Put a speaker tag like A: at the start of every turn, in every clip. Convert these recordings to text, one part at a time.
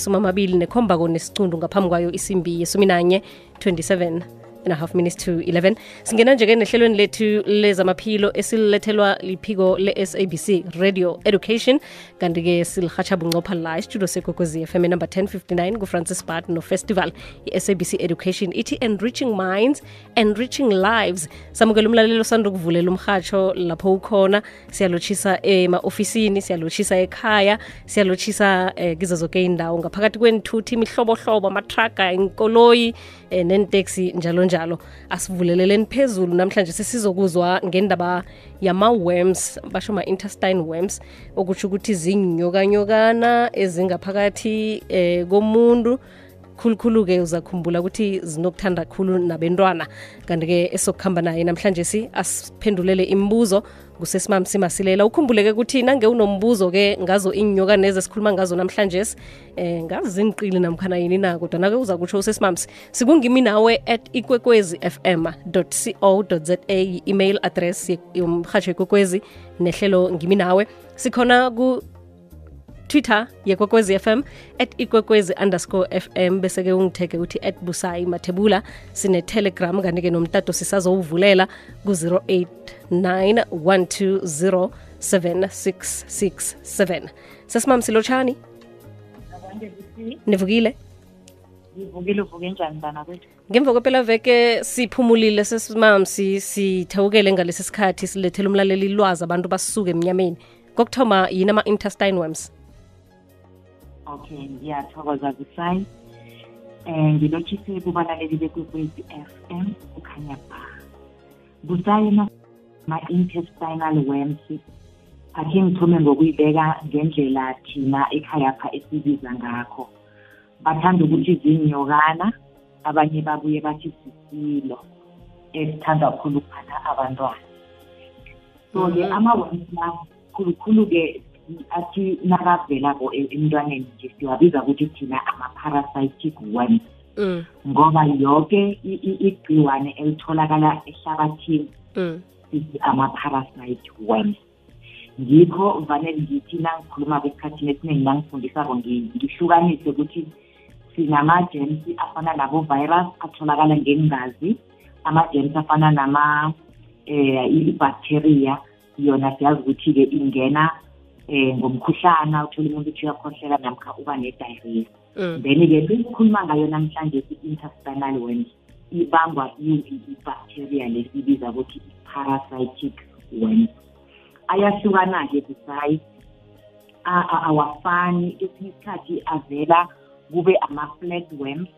A: soma amabili nekhomba konesicundu ngaphambi kwayo isimbi yesumi nanye 27 and a half minutes to 11 singena nje-ke nehlelweni lethu lezamaphilo esilethelwa liphiko le-sabc radio education. Kanti-ke silihatsha bunqopha la isitudio sekokwezi fm number 1059 kufrancis bart nofestival i-sabc education. Ithi enriching minds enriching lives. Samukela umlalelo sanda ukuvulela umhatsho lapho ukhona. Siyalotshisa ema-ofisini siyalotshisa ekhaya siyalotshisa eh, kizo zoke indawo ngaphakathi kwenithuthi imihlobohlobo amatraga inkoloyi eh, nenteksi njalo njalo asivuleleleni phezulu namhlanje sesizokuzwa ngendaba yama-worms basho ma-intestine worms okutsho ukuthi zinyokanyokana ezingaphakathi eh, komuntu khulukhulu-ke uzakhumbula ukuthi zinokuthanda khulu nabentwana. Kanti-ke esokuhamba naye namhlanje si asiphendulele imibuzo kusesimam simasilela. Ukhumbuleke ukuthi nange unombuzo-ke ngazo iinyokane esikhuluma ngazo namhlanje eh ngazi ziniqili namkhana yini na kodwa nake uza kutsho usesimamsi sikungimi nawe at ikwekwezi fm co za i-email address yomhatsho ikwekwezi nehlelo ngimi nawe. Sikhona twitter yekwekwezi fm at ikwekwezi underscore fm bese-ke ungitheke uthi at busayi mathebula sinetelegram kanti-ke nomtato sisazowuvulela ku-089 120 7667 sesimam silotshani? Nivukile?
B: Ngivukile uvuke njani kwethu?
A: Ngemva siphumulile sesimam sithewukele ngalesi sikhathi silethele umlaleli lwazi abantu basuke emnyameni. Kokuthoma yini ama-intestine worms
B: okay ngiyathokoza busayi um ngilotshise kubalaleli bekwekwezi f m ukhanya ba. Busayi ma-intestinal worms. Akhe ngithume ngokuyibeka ngendlela thina ekhayapha esibiza ngakho. Bathanda ukuthi zinyokana abanye babuye bathi sisilo esithanda kakhulu ukuphatha abantwana. So-ke ama-worms la khulukhulu-ke athi nakavelako emntwaneni nje siwabiza ukuthi thina ama-parasitic worms
A: mm.
B: ngoba yonke igciwane elitholakala ehlabathini
A: mm.
B: sithi ama-parasite worms ngikho vanele ngithi nangikhuluma kwesikhathini esiningi nangifundisako ngihlukanise ukuthi sinama-gems afana nabo-virus atholakala ngengazi ama-gems afana nama um i-bacteria yona siyazi ukuthi-ke ingena um ngomkhuhlana uthola umuntu uthi uyakhohlela namkha uba ne-diarrhea.
A: Mm.
B: then-ke besikhuluma ngayo namhlanje i-intestinal worms ibangwa i-bacteria lesibiza ukuthi i-parasitic worms ayahlukana-ke busayi awafani. Esinye isikhathi avela kube ama-flat worms.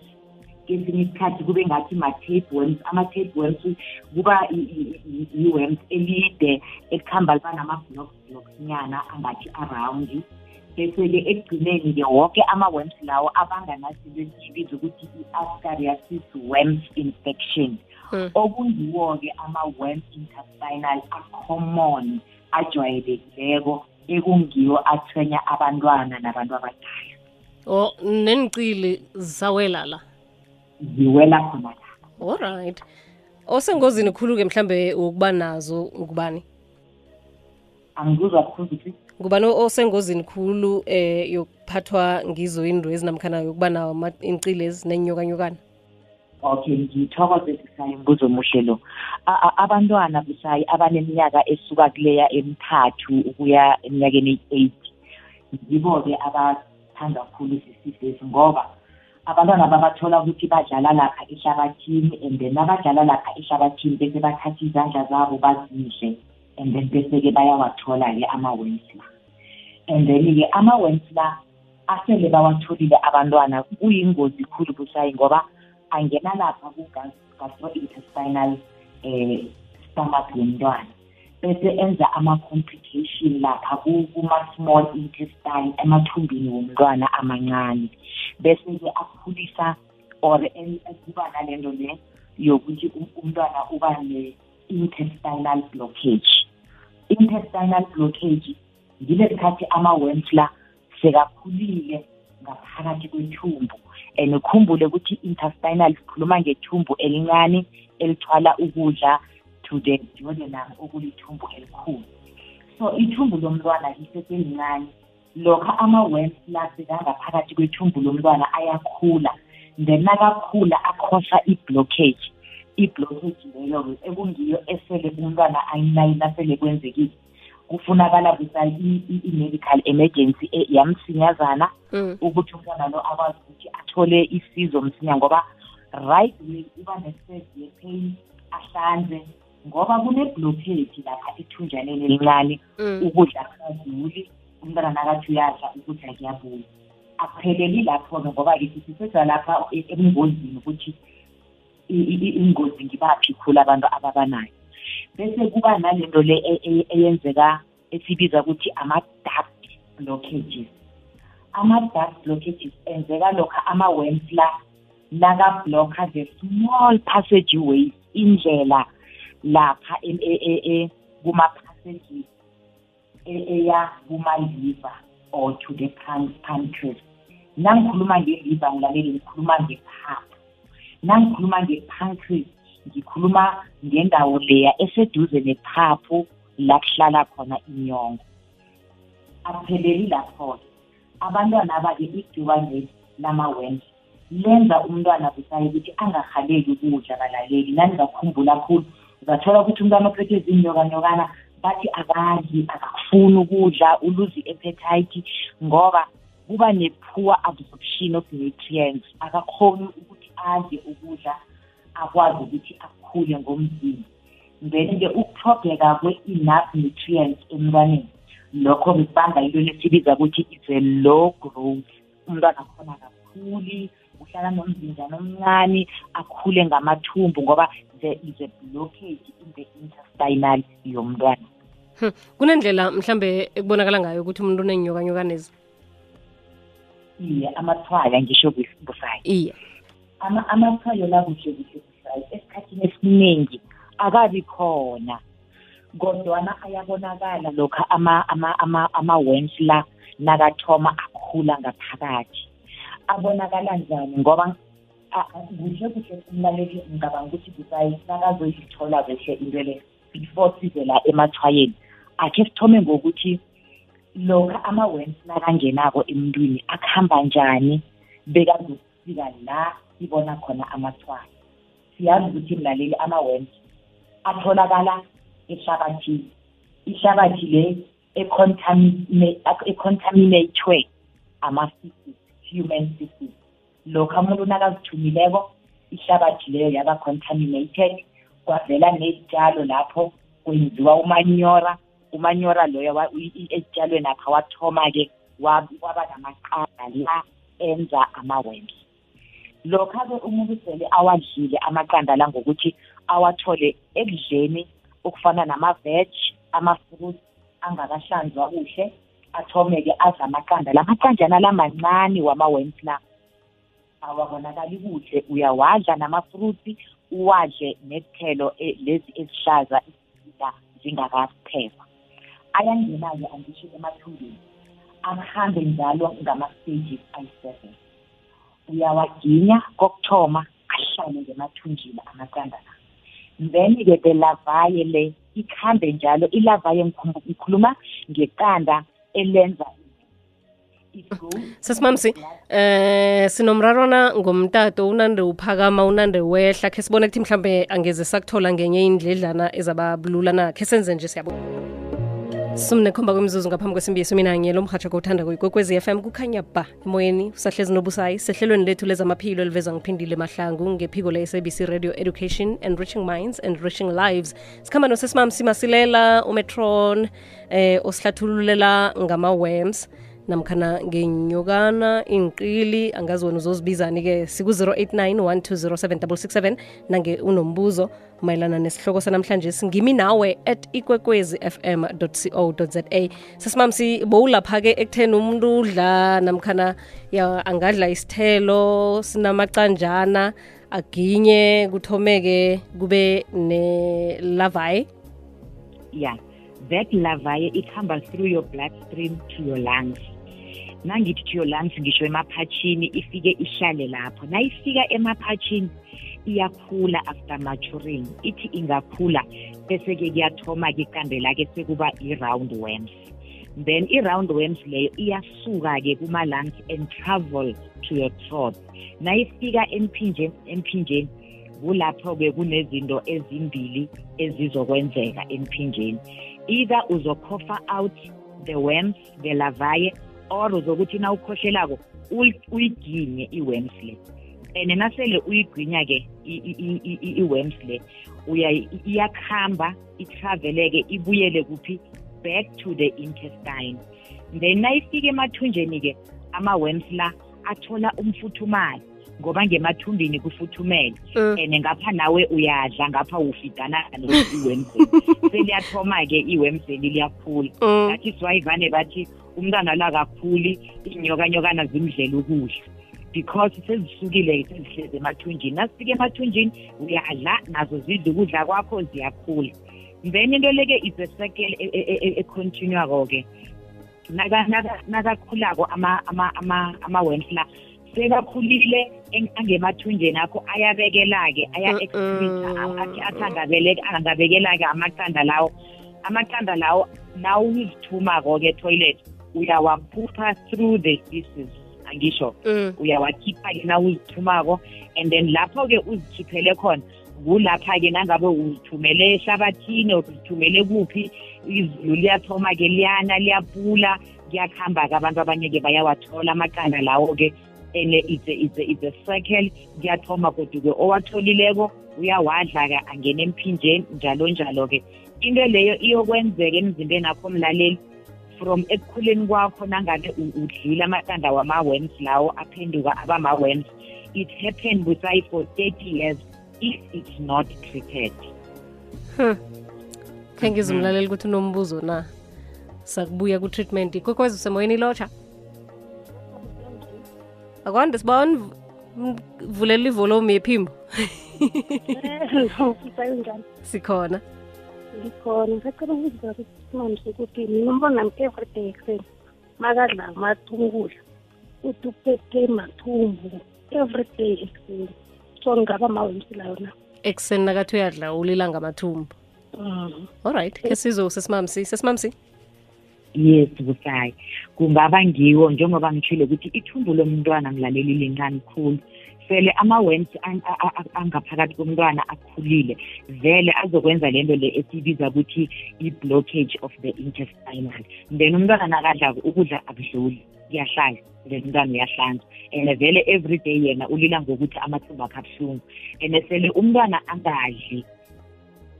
B: Kesinye isikhathi kube ngathi ma-tape worms ama-tape worms kuba i-worms elide elikhamba liba nama-blocks blocks nyana angathi around. Bese-ke ekugcineni-ke woke ama-worms lawo abanganazinto esiyibiza ukuthi i-ascariasis worms infection.
A: Mm.
B: okungiwo-ke ama-worms intestinal acommon ajwayelekileko ekungiwo athwenya abantwana nabantu abadala.
A: O nenicili zisawela la.
B: Ziwela khona la.
A: Alright osengozini khulu-ke mhlambe ukuba nazo ngubani?
B: Angikuzwa khulu ukuthi?
A: Ngubani osengozini khulu eh yokuphathwa ngizo indwezi namkhana yokuba nawo ama- iincili ezi nenyokanyokana?
B: Okay ngithokoze busayi mbuzo omuhle lo. A- a- abantwana busayi abaneminyaka esuka kuleya emithathu ukuya eminyakeni eyi-eight yibo-ke abathanda kakhulu sisifesi ngoba abantwana babathola ukuthi badlala lapha ehlabathini and then abadlala lapha ehlabathini bese bathatha izandla zabo bazidle and then bese-ke bayawathola-ke ama-worms la and then-ke ama-worms la asele bawatholile abantwana kuyingozi khulu busayi ngoba angena lapha ku-gastrointestinal eh stomach yomntwana. Bese enza ama-complication lapha ku- kuma-small intestine emathumbini womntwana amancane. Bese-ke akhulisa or en- kuba nale nto le yokuthi um- umntwana uba ne-intestinal blockage. Intestinal blockage ngile sikhathi ama-worms la sekakhulile ngaphakathi kwethumbu. And ukhumbule ukuthi intestinal sikhuluma ngethumbu elincane elithwala ukudla the duodenum okulithumbu elikhulu. So ithumbu lomntwana liseselincane lokha ama-worms la sekangaphakathi kwethumbu lomntwana ayakhula then nakakhula akhosa i-blockage. I-blockage leyo-ke ekungiyo esele umntwana ayinayini asele kwenzekile. Kufunakala busa i-medical emergency e, yamsinyazana
A: Mm.
B: ukuthi umntwana lo akwazi ukuthi athole isizo msinya ngoba right way uba ne-stress ye-pain ahlanze ngoba kune-blockage lapha ethunjaneni elincane
A: Mm.
B: ukudla kusadluli umntwana nakathi uyadla ukudla kuyabuya akupheleli lapho-ke ngoba-ke sisiseza lapha e- ebungozini ukuthi ingozi ngibaphi khulu abantu ababanayo. Bese kuba nalento le e- e- eyenzeka esibiza ukuthi ama-duct blockages. Ama-duct blockages enzeka lokha ama-worms la naka-blocker the small passage ways indlela lapha em- e- e- e- kuma-passages e- eya kuma-liver or to the pan- pancreas nangikhuluma nge-liver ngilaleli ngikhuluma ngephaphu nangikhuluma nge-pancreas ngikhuluma ngendawo leya eseduze nephaphu la kuhlala khona inyongo. Akupheleli lapho-ke abantwana aba-ke igciwane lama-worms lenza umntwana busayo ukuthi angahaleli ukudla balaleli naningakhumbula khulu uzathola ukuthi umntwana ophethwe zinyokanyokana bathi akadli akafuni ukudla uluze i-appetite ngoba kuba ne-poor absorption of nutrients. Akakhoni ukuthi adle ukudla akwazi ukuthi akhule ngomzimba. Then-ke ukuthobheka kwe-enough nutrients emntwaneni lokho kubanga into lesibiza ukuthi is a low growth. Umntwana akhona kakhuli uhlala nomzinjana omncane akhule ngamathumbu ngoba there is a blockage in the intestinal yomntwana.
A: Hmm. kunendlela mhlambe ekubonakala ngayo ukuthi umuntu unenyokanyokanezi
B: iye amathwaya ngisho bus- busayi
A: iye.
B: Ama- amathwayo la kuhle kuhle busayi esikhathini esiningi akabi khona kodwana ayabonakala lokha ama- ama- ama- ama-worms la nakathoma akhula ngaphakathi. Abonakala njani? Ngoba kuhle kuhle umlaleli ngicabanga ukuthi busayi nakazoyithola kuhle into le before size la emathwayeni. Akhe sithome ngokuthi lokha ama-worms nakangenako emntwini akuhamba njani bekazofika la sibona khona amathwayo. Siyazi ukuthi mlaleli ama-worms atholakala ehlabathini. Ihlabathi le econtaminathwe ama-feces. Human feces lokhu umuntu nakazithumileko ihlabathi leyo yaba contaminated kwavela nezitshalo lapho kwenziwa umanyora. Umanyora loyo wa- i- i- ezitshalweni apha wathoma-ke wa- waba namaqanda la enza ama-worms lokha-ke umuntu sele awadlile amaqanda la ngokuthi awathole ekudleni okufana nama-veg ama-fruit angakahlanzwa kuhle athome-ke adla amaqanda. La maqanjana la mancane wama-worms la awabonakali kuhle. Uyawadla nama-fruit uwadle nezithelo e- lezi ezihlaza la zingakaphekwa. Ayangena-ke angisho emathumbini akuhambe njalo ngama-stages ayi-seven. Uyawaginya kokuthoma ahlale ngemathunjini amaqanda la. Then-ke the lavaye le ikhambe njalo. Ilavaye ngikhumbu- ngikhuluma ngeqanda elenza.
A: Sesimamsi eh sinomrarwana ngomtato unande uphakama unande wehla khe sibone kuthi mhlambe angeze sakuthola ngenye indledlana ezababulula na? Khe senze nje siyabo sumnekhomba kwemzuzu ngaphambi kwesimbi mina lo mhatsho kowuthanda kuyikwekwezi FM kukhanya ba emoyeni usahlezi nobusayi sehlelweni lethu lezamaphilo eliveza ngiphindile mahlangu ngephiko le-sabc radio education and enriching minds and enriching lives. Sikhamba nosesimamsimasilela umetron eh osihlathululela ngama-worms namkhana ngenyokana inqili angazi wena uzozibizani-ke siku-089 1207667 nange unombuzo mayelana nesihloko sanamhlanje singimi nawe at ikwekwezi fm co za sesimamsi bowulapha-ke ekutheni umuntu udla namkhana ya angadla isithelo sinamacanjana aginye kuthomeke kube ne-lavayi
B: yeah that lavaye ikhamba through your bloodstream to your lungs nangithi to your lungs ngisho emaphatshini ifike ihlale lapho. Nayifika emaphatshini iyakhula after maturing. Ithi ingakhula bese-ke kuyathoma-ke iqande lake sekuba i-round worms. Then i-round worms leyo iyasuka-ke kuma-lungs and travel to your throat. Nayifika emphinjeni emphinjeni kulapho-ke kunezinto ezimbili ezizokwenzeka emphinjeni. Either uzokhofa out the worms the larvae or uzokuthi na ukhohlelako uyiginye i-worms le and nasele uyigwinya-ke i-worms le iyakuhamba itraveleke ibuyele kuphi? Back to the intestine. Then nayifika emathunjeni-ke ama-worms la athola umfuthumalo ngoba ngemathumbini kufuthumele.
A: Mm.
B: and ngapha nawe uyadla ngapha ufidana iwemseli seliyathoma-ke iwemseli liyakhula.
A: Mm.
B: that is why vane bathi umntwana la kakhuli inyokanyokana zimdlela ukudla. Because sezisukile sezihlezi emathunjini. Nasifika emathunjini uyadla nazo zidla ukudla kwakho ziyakhula. Then into leke is a circle econtinuako-ke nakakhulako ama-worms la sekakhulile angemathunjeni akho ayabekela-ke aya-excreta athi angabekela-ke amaqanda lawo. Amaqanda lawo nawuzithumako-ke toilet uyawaphupha through the feces angisho.
A: Mm.
B: uyawakhipha-ke nawuzithumako and then lapho-ke uzikhiphele khona kulapha-ke nangabe uzithumele ehlabathini or uzithumele kuphi izulu liyathoma-ke liyana liyapula kuyakuhamba-ke abantu abanye-ke bayawathola amaqanda lawo-ke. And it's a, it's a, it's a circle. Kuyathoma kodwa-ke owatholileko uyawadla-ke angena emphinjeni njalo njalo-ke. Into leyo iyokwenzeka emzimbeni akho mlaleli. From ekukhuleni kwakho nangabe udlile amaqanda wama-worms lawo aphenduka abama-worms it happened with I for 30 years if it's not treated.
A: Khe ngizumlaleli ukuthi unombuzo na? Sakubuya ku-treatment. Kokwezi usemoyeni lotsha akwande sibawani vulela ivolume yephimbo sikhona
C: Ngikhona. Ngicela ukubuza ukuthi ukuthi nombona nami everyday ekuseni makadla amathumbu ukudla uthi uphethe mathumbu everyday ekuseni so ngingaba mawemsilayo na
A: ekuseni nakathi uyadla ulila ngamathumbu
C: Mm.
A: alright khe sizo sesimamsi sesimamsi
B: yes busayi kungaba ngiwo njengoba ngitshile ukuthi ithumbu lomntwana mlaleli lincane khulu. Sele ama-worms an- a- a- a- angaphakathi komntwana akhulile. Vele azokwenza lento le esiyibiza ukuthi i-blockage of the intestinal. Then umntwana nakadlako ukudla akudluli kuyahlala. Then umntwana uyahlanza. And vele every day yena ulila ngokuthi amathumbu akhe abuhlungu and sele umntwana angadli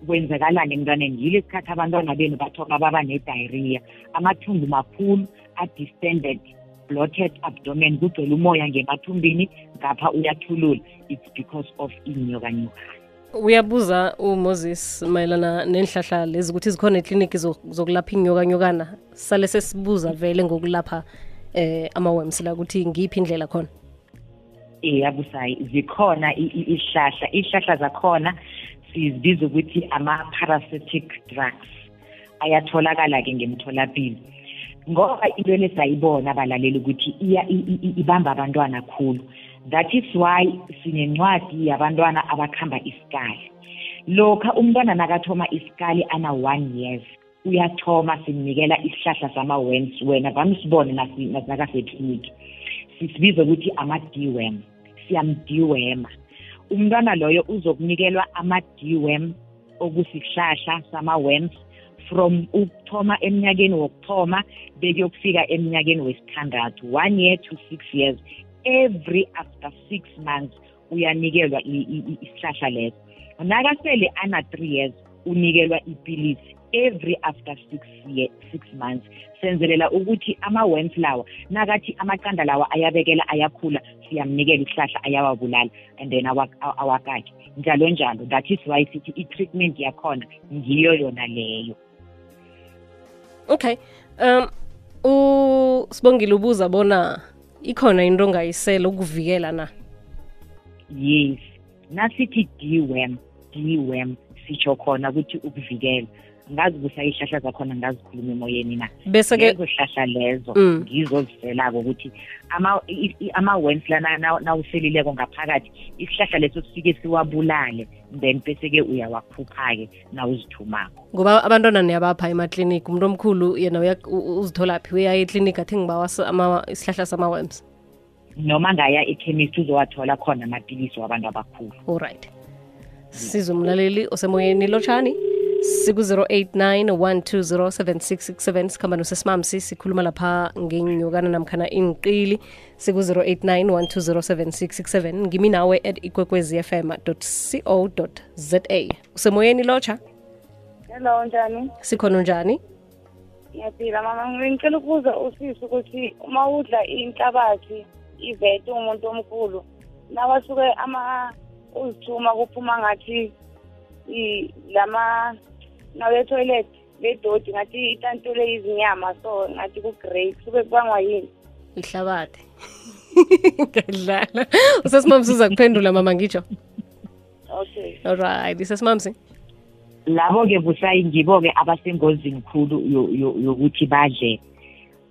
B: kwenzakalani emntwaneni yile sikhathi abantwana benu bathoma baba ne-diarrhea. Amathumbu makhulu a-distended bloated abdomen kugcwele umoya ngemathumbini ngapha uyathulula. It's because of inyokanyoka
A: uyabuza umoses mayelana nenhlahla lezi ukuthi zikhona ekliniki zo- zokulapha inyokanyokana sale sesibuza vele ngokulapha eh ama-worms la ukuthi ngiyiphi indlela khona?
B: Eyabusayi zikhona i- i- ihlahla ihlahla zakhona sizibiza ukuthi ama-parasitic drugs. Ayatholakala-ke ngemtholapilo. Ngoba into le sayibona abalaleli ukuthi iya- i- i- i- ibamba abantwana khulu. That is why sinencwadi yabantwana abakhamba isikali. Lokha umntwana nakathoma isikali ana-one years uyathoma simnikela isihlahla sama-worms wena vamisibone nakasekliniki sisibiza ukuthi ama-dworm siyamdwema umntwana loyo uzokunikelwa ama-dworm okusihlahla sama-worms from ukuthoma eminyakeni wokuthoma bekuyokufika eminyakeni wesithandathu one year to six years. Every after six months uyanikelwa i- i- i- isihlahla leso. Nakasele ana-three years unikelwa ipilisi every after six, year, six months senzelela ukuthi ama-worms lawa nakathi amaqanda lawa ayabekela ayakhula siyamnikela isihlahla ayawabulala and then awa- awa- awakakhe njalo njalo that is why sithi i-treatment yakhona ngiyo yona leyo.
A: Okay um usibongile ubuza bona ikhona into ongayisela ukuvikela na?
B: Yes. Nasithi d-worm d-worm sitsho khona ukuthi ukuvikela. Ngazi kusa ihlahla zakhona ngazikhuluma emoyeni na.
A: Bese-ke
B: lezo hlahla lezo
A: Mm.
B: ukuthi ama-wens lana na- nawuselileko ngaphakathi isihlahla leso sifike siwabulale then bese-ke uyawakhupha-ke nawuzithumako.
A: Ngoba abantwana niyabapha emaklinikhi umuntu omkhulu yena uzithola phi? Uyaya uya eklinikhi athi ngibawa isihlahla sama-wems
B: noma ngaya ekhemist uzowathola khona amapilisi wabantu abakhulu.
A: All right. Umlaleli osemoyeni lotshani siku-089 1207667 sikhamba nosesimamsi sikhuluma lapha ngenyokana namkhana inqili siku-089 1207667 ngimi nawe at ikwekwezi fm co za usemoyeni lotsha?
C: Hello njani?
A: Sikhona njani
C: ngiyaphila mama. Ngicela ukubuza usisi ukuthi uma udla inhlabathi ivete umuntu omkhulu nawasuke ama uzithuma kuphuma ngathi i- lama nawe toilet ledodi ngathi itantule izinyama so ngathi ku-grey kusuke kubangwa yini?
A: Ihlabathi ngadlala usesimamsi uza kuphendula mama ngitsho?
C: Okay.
A: Alright isesimamsi
B: labo-ke busayi ngibo-ke abasengozini khulu yo- yo- yokuthi badle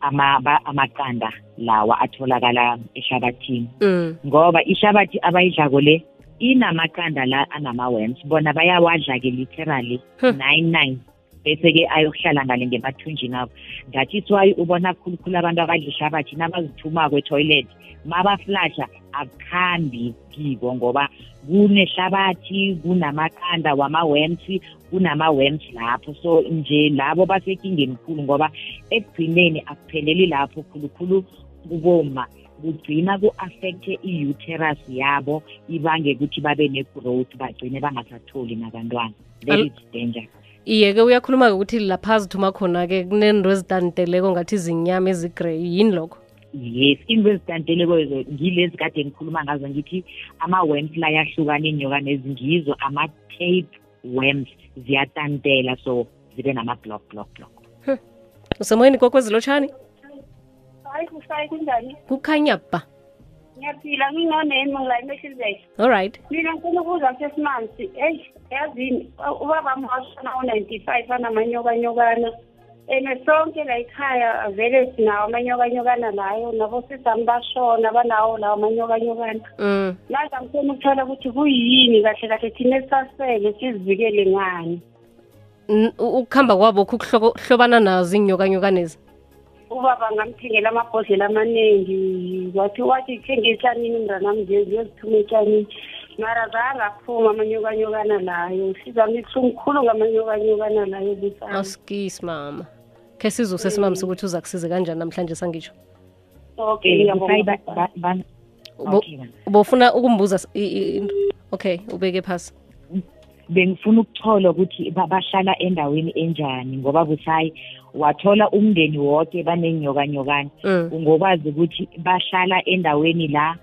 B: ama- ba- amaqanda lawa atholakala ehlabathini.
A: Mm.
B: ngoba ihlabathi abayidlako le inamaqanda la anama-worms bona bayawadla-ke literally
A: Huh.
B: nine nine. Bese-ke ayokuhlala ngale ngemathunjini abo. That is why ubona khulukhulu abantu abadla ihlabathi nabazithumako etoilet mabaflasha akukhambi kibo ngoba kunehlabathi kunamaqanda wama-worms kunama-worms lapho. So nje labo basekingeni khulu ngoba ekugcineni akupheleli lapho khulukhulu kuboma kugcina ku-affecthe i-uterus yabo ibange ukuthi babe ne-growth bagcine bangasatholi nabantwana that
A: Al-
B: is danger
A: iye-ke uyakhuluma-ke ukuthi lapha zithuma khona-ke kunento ezitanteleko ngathi izinyama ezigrey yini lokho?
B: Yes into ezitanteleko ngilezi kade ngikhuluma ngazo ngithi ama-worms la yahlukana inyoka nezingizo ama-tape worms ziyatantela so zibe nama-block block block.
A: Usemoyeni kokwezilotshani
C: hayi kusayi kunjani
A: kukhanya ba
C: ngiyaphila nginoneni ngila emehlizek
A: alright
C: mina ngifuna ukuza sesimanje eyi yazini ubaba mwashana u-ninety-five anamanyokanyokana and sonke la ekhaya vele sinawo amanyokanyokana layo nabo sisami bashona banawo lawo amanyokanyokana
A: mm.
C: manje angifuna ukuthola ukuthi kuyini kahle kahle thina esasele sizivikele ngani
A: N- u- ukuhamba kwabo kuhlobana nazo iinyokanyokanezi
C: ubaba ngamthengela amabhodlela amaningi wathi wathi thenge etshanini mntanami ziyozithuma etshanini mara zange aphuma amanyokanyokana layo. Sizami kuhlungu khulu ngamanyokanyokana layo busami
A: askis mama. Khe sizuse simamsi ukuthi uza kusize kanjani namhlanje sangitsho
C: okay
B: bofuna bana.
A: ubofuna ukumbuza into okay ubeke phasi
B: bengifuna ukuthola ukuthi ba- bahlala endaweni enjani ngoba busayi wathola umndeni wonke banenyokanyokane
A: mm.
B: ungokwazi ukuthi bahlala endaweni la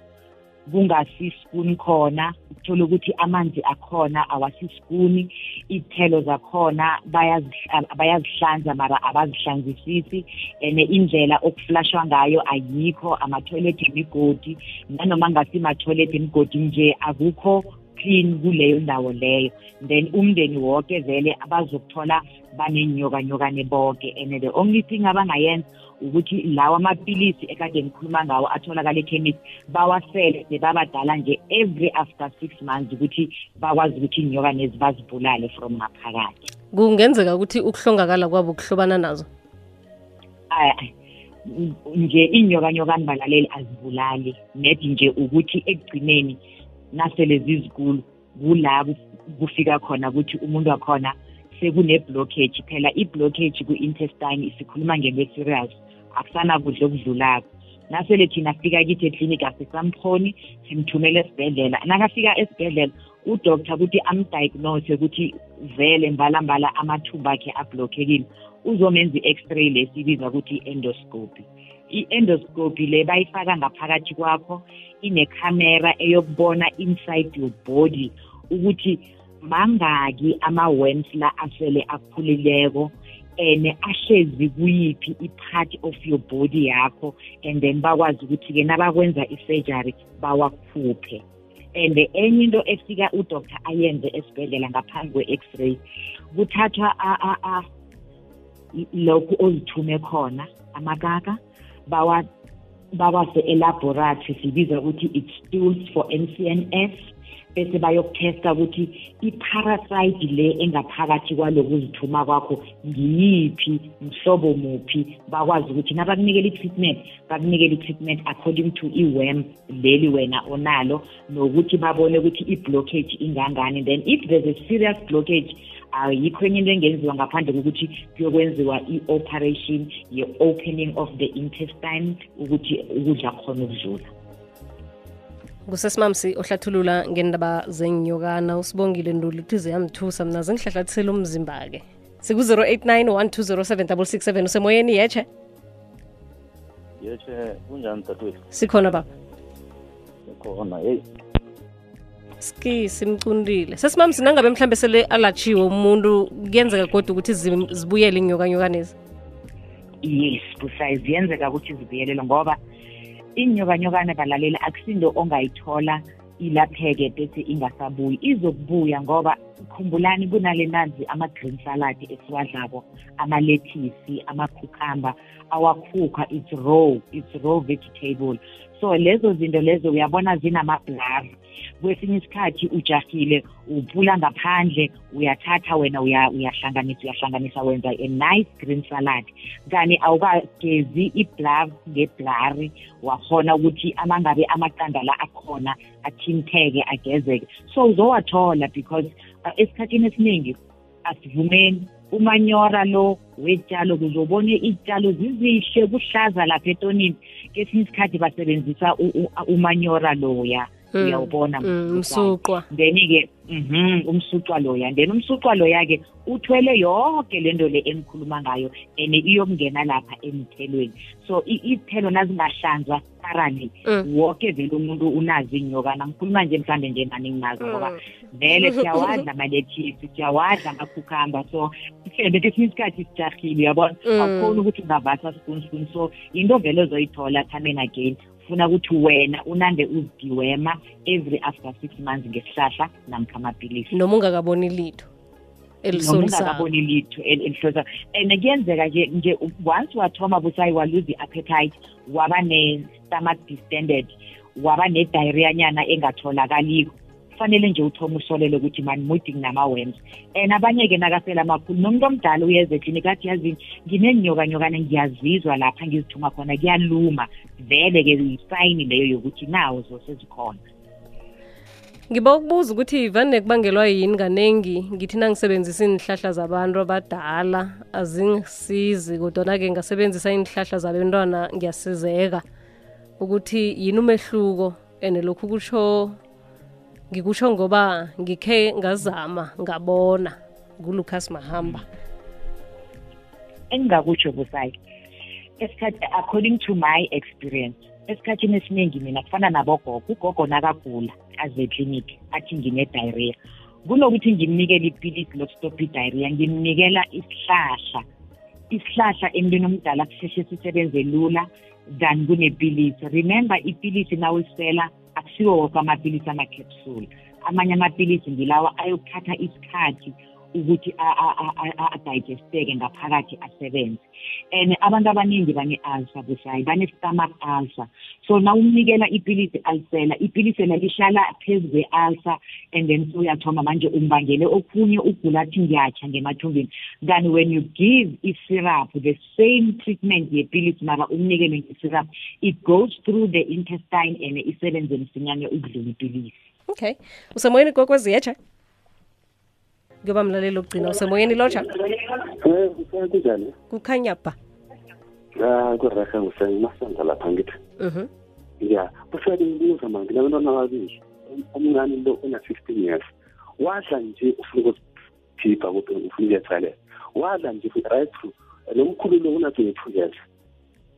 B: kungasisikuni khona uthola ukuthi amanzi akhona awasisikuni iy'thelo zakhona bayazihla- bayazihlanza mara abazihlanzisisi and indlela okuflashwa ngayo ayikho amathoyilethi imigodi nanoma ngasimathoyilethi imigodi nje akukho clean kuleyo ndawo leyo. Then umndeni wonke vele abazokuthola banenyokanyokane bonke and the only thing abangayenza ukuthi lawa amapilisi ekade ngikhuluma ngawo atholakala ekhemisi bawasele sebabadala nje every after six months ukuthi bakwazi ukuthi iy'nyoka lezi bazibulale from ngaphakathi.
A: Kungenzeka ukuthi ukuhlongakala kwabo kuhlobana nazo?
B: Ah, nje iy'nyokanyokani balaleli azibulali. Net nje ukuthi ekugcineni nasele zizikulu kula kuf- kufika khona ukuthi umuntu wakhona sekune-blockage. Phela i-blockage ku-intestine sikhuluma ngebe-serious akusanakudla okudlulako. Nasele thina fika kithi eklinikhi asisamkhoni simthumele esibhedlela. Nakafika esibhedlela udoktor ukuthi amdiagnose ukuthi vele mbalambala amathumba akhe ablockekile. Uzomenza i-x-ray lesibiza ukuthi i-endoscopy. I-endoscopy le bayifaka ngaphakathi kwakho inekhamera eyokubona inside your body ukuthi mangaki ama-worms la asele akhulileko and ahlezi kuyiphi i-part of your body yakho and then bakwazi ukuthi-ke nabakwenza i-surgery bawakhuphe. And enye into efika udoctor ayenze esibhedlela ngaphambi kwe-x-ray kuthathwa a- a- a- lokhu ozithume khona amakaka babase-elaboratory sibiza ukuthi it's tools for mcns bese bayokuthesta ukuthi i-parasite le engaphakathi kwaloku uzithuma kwakho ngiyiphi mhlobo muphi? Bakwazi ukuthi nabakunikela i-treatment bakunikela i-treatment according to i-worm leli wena onalo nokuthi babone ukuthi i-blockage ingangani. Then if there's a serious blockage ayikho enye into engenziwa ngaphandle kokuthi kuyokwenziwa i-operation ye-opening of the intestine ukuthi ukudla khona ukudlula
A: kusesimamsi ohlathulula ngendaba zenyokana. Usibongile nduli kuthi yamthusa mna. Zingihlahlathisele umzimba-ke siku-089 1207667 usemoyeni yeche
D: yeche kunjani dadewethu
A: sikhona baba.
D: Sikhona heyi
A: ski simcundile. Sesimamsi nangabe mhlambe sele alatshiwe umuntu kuyenzeka kodwa ukuthi zibuyele inyokanyokanezi
B: yes busayi ziyenzeka ukuthi zibuyelele ngoba iinyokanyokane balalela akusinto ongayithola ilapheke bese ingasabuyi. Izokubuya ngoba khumbulani kunale nazi ama-green salad esiwadlako amalethisi amakhukhamba awakhukha it's raw it's raw vegetable. So lezo zinto lezo uyabona zinamabhları kwesinye isikhathi ujahile upula ngaphandle uyathatha wena uya- uyahlanganisa uyahlanganisa wenza a nice green salad. Kani awukagezi iblav ngeblari wakhona ukuthi amangabe amaqanda la akhona athinteke agezeke. So uzowathola because uh, esikhathini esiningi asivumeni umanyora lo wetshalo kuzobone iy'tshalo zizihle kuhlaza lapha etonini. Kesinye isikhathi basebenzisa u- u- umanyora loya.
A: Mm,
B: uyawubona
A: mm, msuqwa
B: then-ke mhm umsuqwa loya. Then umsuqwa loya-ke uthwele yonke lento le engikhuluma ngayo and iyokungena lapha emthelweni. So i- iy'thelo nazingahlanzwa thoroughly
A: Mm.
B: wonke vele umuntu unazo iy'nyokana ngikhuluma nje mhlawumbe nje nani nginazo ngoba vele siyawadla amalethisi siyawadla amakhukhamba so mhlawumbe kesinye isikhathi sijahile uyabona?
A: Mm.
B: awukhoni ukuthi ungavasa spoon spoon so into vele ozoyithola time and again. Funa ukuthi wena unande uzidiwema every after six months ngesihlahla namkha amapilisi.
A: Noma ungakaboni litho
B: noma
A: elisolisako
B: ungakaboni litho el- elihlosa. And kuyenzeka nje nje once wathoma busayi waluze i-appetite waba ne-stomach distended waba ne-diarrhea nyana engatholakaliko. Kufanele nje uthome usolele ukuthi mani mudi nginama-worms and abanye-ke nakasela amakhulu nomuntu omdala uyeza eklinik athi yazini nginenyokanyokane ngiyazizwa lapha ngizithuma khona kuyaluma. Vele-ke yisayini leyo yokuthi nawo zosezikhona
A: ngiba ukubuza ukuthi vane kubangelwa yini kanengi? Ngithi nangisebenzisa iinhlahla zabantu abadala azingisizi kodwana-ke ngasebenzisa iinhlahla zabentwana ngiyasizeka. Ukuthi yini umehluko and lokhu kutsho ngikutsho ngoba ngikhe ngazama ngabona ngulucas mahamba.
B: Engingakutsho busayi esikhathi according to my experience esikhathini esiningi mina kufana nabogogo ugogo nakagula aze ekliniki athi ngine-diarrhea. Kunokuthi ngimnikele ipilisi lokustopha i-diarrhea ngimnikela isihlahla isihlahla emntwini omdala kusheshe sisebenze lula than kunepilisi. Remember ipilisi nawulisela akusiwo woke amapilisi ama-capsule amanye amapilisi ngilawa ayokuthatha isikhathi ukuthi a- a- a- a- adigesteke ngaphakathi asebenze. And abantu abaningi bane-ulcer busayi bane-stomach ulcer so na umnikela ipilisi alisela ipilisi ela lihlala phezu kwe-ulcer and then so uyathoma manje umbangele okhunye ugula athi ngiyatsha ngemathumbini kanti when you give i-syrup the same treatment yepilisi mara umnikele nge-syrup it goes through the intestine and isebenze msinyane ukudlula ipilisi.
A: Okay. Usemoyeni kokweziyetshe kuyoba mlaleli okugcina usemoyeni lotsha
E: kunjani?
A: kukhanya ba
E: Ah, kurasha ngusengimasanda lapha ngithi.
A: mhm
E: Ya, kusale ngibuza manje nabantwana ababili. Omncane lo una-15 years. Wadla nje ufuna ukukhipha ukuthi ufuna ukuyethalela. Wadla nje right through. nomkhulu lo una-22 years.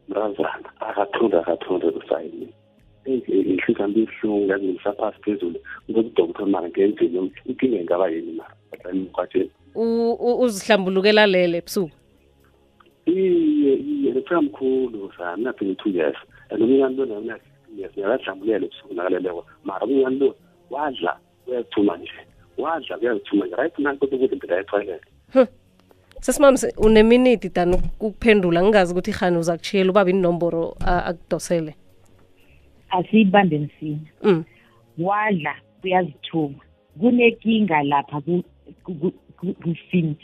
E: Mrazana, akathunda akathunda kusayini. Inhliziyo yami ibuhlungu yazi ngisaphasi phezulu udokotela mara ngenzeni inkinga ingaba yini mara?
A: U- uzihlambulukela lele ebusuku?
E: Iye iye lefika mkhulu sami na twenty two years. And umnyana lo nami na-sixteen years ngakadlambulele ebusuku nakaleleko. Mara umnyana lo wadla uyazithuma nje. Wadla kuyazithuma nje. Right nanto ukuthi impela etoilet.
A: Sesimamsi uneminiti dan ukuphendula ngingazi ukuthi hani uza kuchiyela ubaba inomboro akudosele
B: asiyibambe msinya
A: mm.
B: wadla uyazithuma kunekinga lapha ku- ku- ku- ku- ku-fins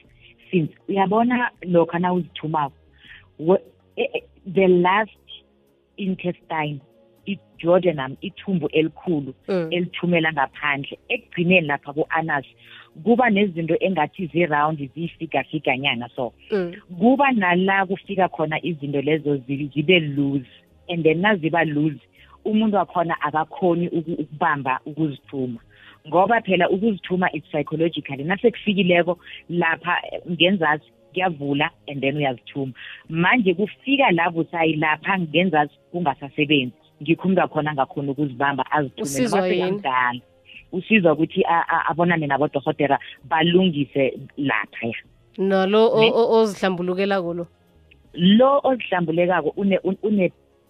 B: fins uyabona lokha na uzithumako e- e- the last intestine i-duodenum ithumbu elikhulu
A: Mm.
B: elithumela ngaphandle ekugcineni lapha ku-anus kuba nezinto engathi ziround ziyifigafikanyana so
A: Mm.
B: kuba nala kufika khona izinto lezo zi- zibe loose and then naziba loose umuntu wakhona akakhoni uku- ukubamba ukuzithuma. Ngoba phela ukuzithuma it's psychologically nasekufikileko lapha eh, ngenzasi kuyavula and then uyazithuma. Manje kufika la busayi lapha ngenzasi kungasasebenzi. Ngikho umntu wakhona angakhoni ukuzibamba azithume
A: Usizwa
B: noma
A: yini?
B: sekamdala usizwa ukuthi a- a- abonane nabodorhotera balungise lapha ya
A: nalo o-
B: Ne?
A: o- ozihlambulukelako lo?
B: Lo ozihlambulekako une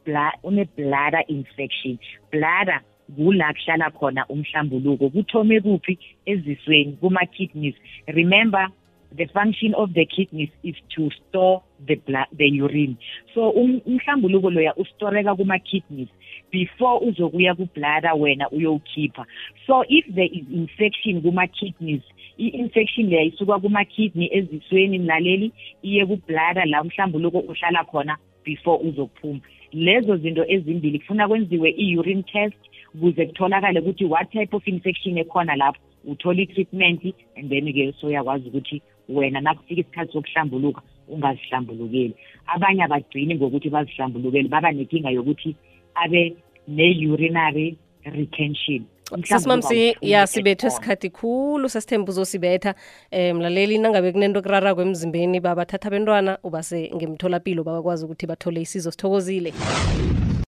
B: un- une bla- une bladder infection. Bladder kula kuhlala khona umhlambuluko kuthome kuphi? Ezisweni kuma-kidneys. Remember the function of the kidneys is to store the blood, the urine. So um- umhlambuluko loya ustoreka kuma-kidneys before uzokuya kubladder wena uyowukhipha so if there is infection kuma-kidneys i-infection leya isuka kuma-kidney ezisweni mlaleli iye kubladder la umhlambuluko uhlala khona before uzokuphuma. Lezo zinto ezimbili kufuna kwenziwe i-urine test ukuze kutholakale ukuthi what type of infection ekhona lapho. Uthola i-treatment and then-ke soyakwazi ukuthi wena nakufika isikhathi sokuhlambuluka ungazihlambulukeli. Abanye abagcini ngokuthi bazihlambulukele baba nenkinga yokuthi abe ne-urinary retention. Umhlambuluko
A: ya sibethwe sikhathi khulu sasithemba uzosibetha. Um mlaleli nangabe kunento kurarako emzimbeni babathatha bentwana ubase ngemtholapilo bakwazi ukuthi bathole isizo sithokozile